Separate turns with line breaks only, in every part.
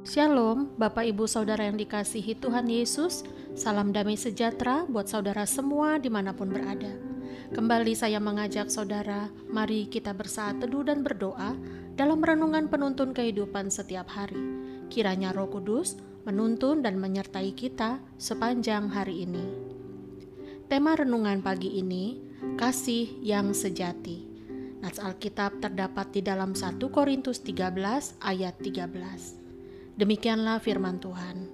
Shalom, Bapak Ibu Saudara yang dikasihi Tuhan Yesus. Salam damai sejahtera buat saudara semua di mana pun berada. Kembali saya mengajak saudara, mari kita bersaat teduh dan berdoa dalam renungan penuntun kehidupan setiap hari. Kiranya roh kudus menuntun dan menyertai kita sepanjang hari ini. Tema renungan pagi ini, kasih yang sejati. Nats Alkitab terdapat di dalam 1 Korintus 13 ayat 13. Demikianlah firman Tuhan.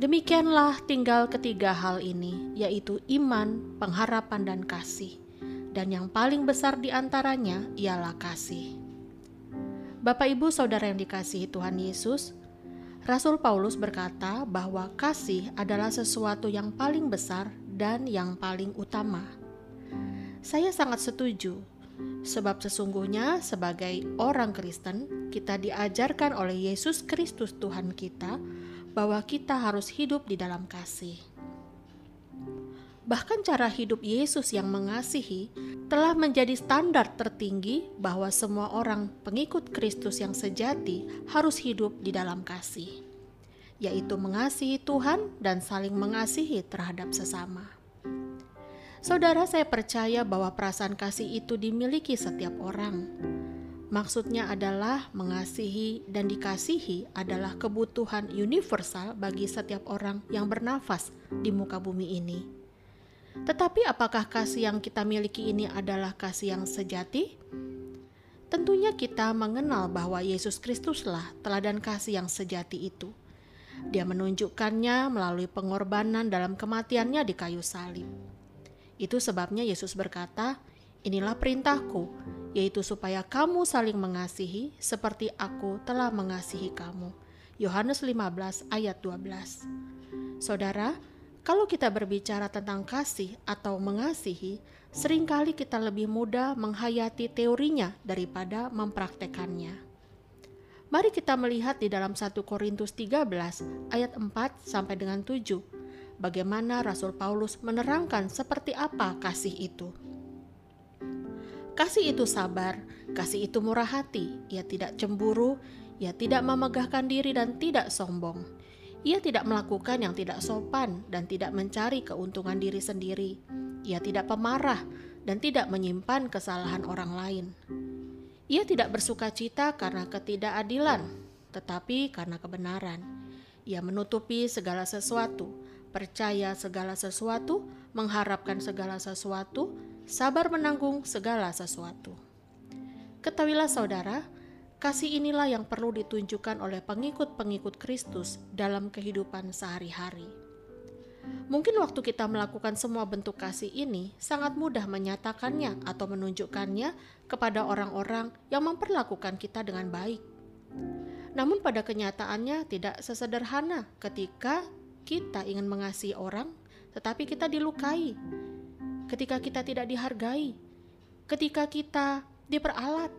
Demikianlah tinggal ketiga hal ini, yaitu iman, pengharapan, dan kasih. Dan yang paling besar di antaranya ialah kasih. Bapak, ibu, saudara yang dikasihi Tuhan Yesus, Rasul Paulus berkata bahwa kasih adalah sesuatu yang paling besar dan yang paling utama. Saya sangat setuju Sebab sesungguhnya sebagai orang Kristen, kita diajarkan oleh Yesus Kristus Tuhan kita bahwa kita harus hidup di dalam kasih. Bahkan cara hidup Yesus yang mengasihi telah menjadi standar tertinggi bahwa semua orang pengikut Kristus yang sejati harus hidup di dalam kasih, yaitu mengasihi Tuhan dan saling mengasihi terhadap sesama. Saudara, saya percaya bahwa perasaan kasih itu dimiliki setiap orang. Maksudnya adalah mengasihi dan dikasihi adalah kebutuhan universal bagi setiap orang yang bernafas di muka bumi ini. Tetapi apakah kasih yang kita miliki ini adalah kasih yang sejati? Tentunya kita mengenal bahwa Yesus Kristuslah teladan kasih yang sejati itu. Dia menunjukkannya melalui pengorbanan dalam kematiannya di kayu salib. Itu sebabnya Yesus berkata, "Inilah perintahku, yaitu supaya kamu saling mengasihi seperti aku telah mengasihi kamu." Yohanes 15 ayat 12. Saudara, kalau kita berbicara tentang kasih atau mengasihi, sering kali kita lebih mudah menghayati teorinya daripada mempraktekannya. Mari kita melihat di dalam 1 Korintus 13 ayat 4 sampai dengan 7 bagaimana Rasul Paulus menerangkan seperti apa kasih itu. Kasih itu sabar, kasih itu murah hati, ia tidak cemburu, ia tidak memegahkan diri dan tidak sombong. Ia tidak melakukan yang tidak sopan dan tidak mencari keuntungan diri sendiri. Ia tidak pemarah dan tidak menyimpan kesalahan orang lain. Ia tidak bersuka cita karena ketidakadilan, tetapi karena kebenaran. Ia menutupi segala sesuatu, percaya segala sesuatu, mengharapkan segala sesuatu, sabar menanggung segala sesuatu. Ketahuilah saudara, kasih inilah yang perlu ditunjukkan oleh pengikut-pengikut Kristus dalam kehidupan sehari-hari. Mungkin waktu kita melakukan semua bentuk kasih ini, sangat mudah menyatakannya atau menunjukkannya kepada orang-orang yang memperlakukan kita dengan baik. Namun, pada kenyataannya tidak sesederhana ketika kita ingin mengasihi orang, tetapi kita dilukai. Ketika kita tidak dihargai, ketika kita diperalat,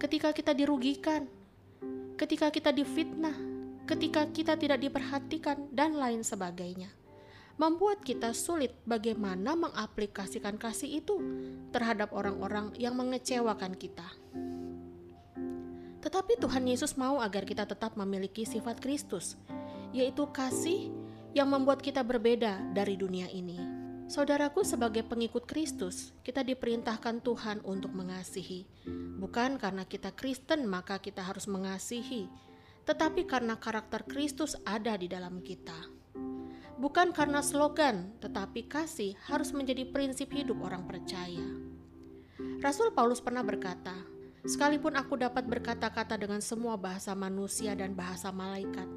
ketika kita dirugikan, ketika kita difitnah, ketika kita tidak diperhatikan, dan lain sebagainya, membuat kita sulit bagaimana mengaplikasikan kasih itu terhadap orang-orang yang mengecewakan kita. Tetapi Tuhan Yesus mau agar kita tetap memiliki sifat Kristus, yaitu kasih yang membuat kita berbeda dari dunia ini. Saudaraku, sebagai pengikut Kristus, kita diperintahkan Tuhan untuk mengasihi, bukan karena kita Kristen, maka kita harus mengasihi, tetapi karena karakter Kristus ada di dalam kita. Bukan karena slogan, tetapi kasih harus menjadi prinsip hidup orang percaya. Rasul Paulus pernah berkata, "Sekalipun aku dapat berkata-kata dengan semua bahasa manusia dan bahasa malaikat,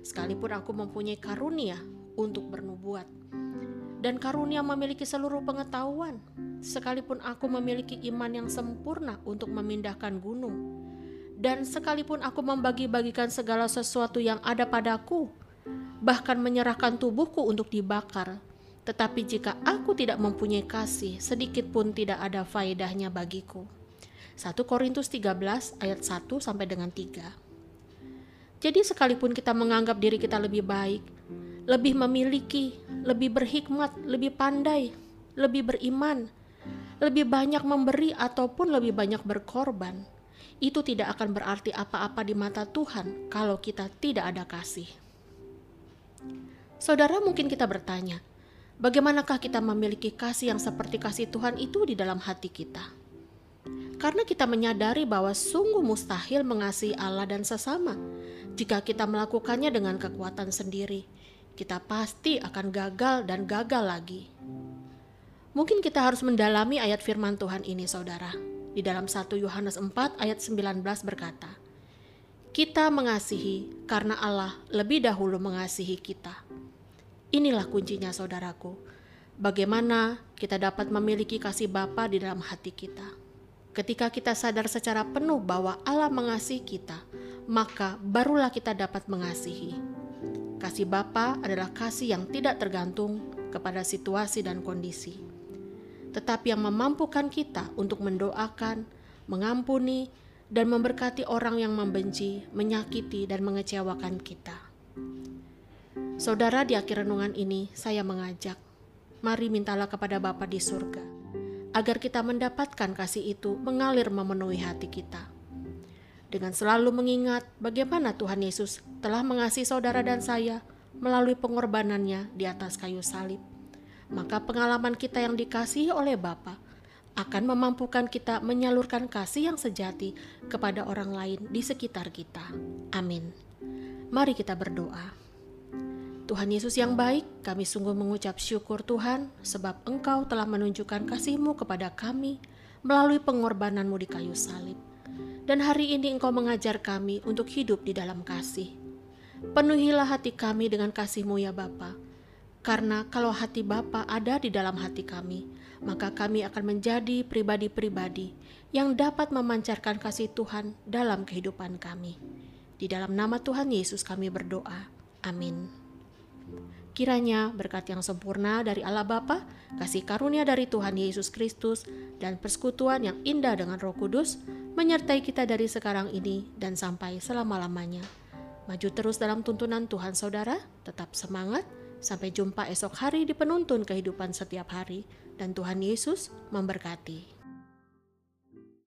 sekalipun aku mempunyai karunia untuk bernubuat, dan karunia memiliki seluruh pengetahuan, sekalipun aku memiliki iman yang sempurna untuk memindahkan gunung, dan sekalipun aku membagi-bagikan segala sesuatu yang ada padaku, bahkan menyerahkan tubuhku untuk dibakar, tetapi jika aku tidak mempunyai kasih, sedikit pun tidak ada faedahnya bagiku. 1 Korintus 13 ayat 1 sampai dengan 3. Jadi sekalipun kita menganggap diri kita lebih baik, lebih memiliki, lebih berhikmat, lebih pandai, lebih beriman, lebih banyak memberi ataupun lebih banyak berkorban, itu tidak akan berarti apa-apa di mata Tuhan kalau kita tidak ada kasih. Saudara, mungkin kita bertanya, bagaimanakah kita memiliki kasih yang seperti kasih Tuhan itu di dalam hati kita? Karena kita menyadari bahwa sungguh mustahil mengasihi Allah dan sesama jika kita melakukannya dengan kekuatan sendiri. Kita pasti akan gagal dan gagal lagi. Mungkin kita harus mendalami ayat firman Tuhan ini, saudara di dalam 1 Yohanes 4 ayat 19 berkata, Kita mengasihi karena Allah lebih dahulu mengasihi kita. Inilah kuncinya saudaraku. Bagaimana kita dapat memiliki kasih Bapa di dalam hati kita. Ketika kita sadar secara penuh bahwa Allah mengasihi kita, maka barulah kita dapat mengasihi. Kasih Bapa adalah kasih yang tidak tergantung kepada situasi dan kondisi tetapi yang memampukan kita untuk mendoakan, mengampuni, dan memberkati orang yang membenci, menyakiti, dan mengecewakan kita. Saudara, di akhir renungan ini saya mengajak, mari mintalah kepada Bapa di surga, agar kita mendapatkan kasih itu mengalir memenuhi hati kita. Dengan selalu mengingat bagaimana Tuhan Yesus telah mengasihi saudara dan saya melalui pengorbanannya di atas kayu salib maka pengalaman kita yang dikasihi oleh Bapa akan memampukan kita menyalurkan kasih yang sejati kepada orang lain di sekitar kita. Amin. Mari kita berdoa. Tuhan Yesus yang baik, kami sungguh mengucap syukur Tuhan sebab Engkau telah menunjukkan kasih-Mu kepada kami melalui pengorbananmu di kayu salib. Dan hari ini Engkau mengajar kami untuk hidup di dalam kasih. Penuhilah hati kami dengan kasih-Mu ya Bapa karena kalau hati Bapa ada di dalam hati kami, maka kami akan menjadi pribadi-pribadi yang dapat memancarkan kasih Tuhan dalam kehidupan kami. Di dalam nama Tuhan Yesus kami berdoa. Amin. Kiranya berkat yang sempurna dari Allah Bapa, kasih karunia dari Tuhan Yesus Kristus, dan persekutuan yang indah dengan Roh Kudus menyertai kita dari sekarang ini dan sampai selama-lamanya. Maju terus dalam tuntunan Tuhan saudara, tetap semangat, Sampai jumpa esok hari di penuntun kehidupan setiap hari, dan Tuhan Yesus memberkati.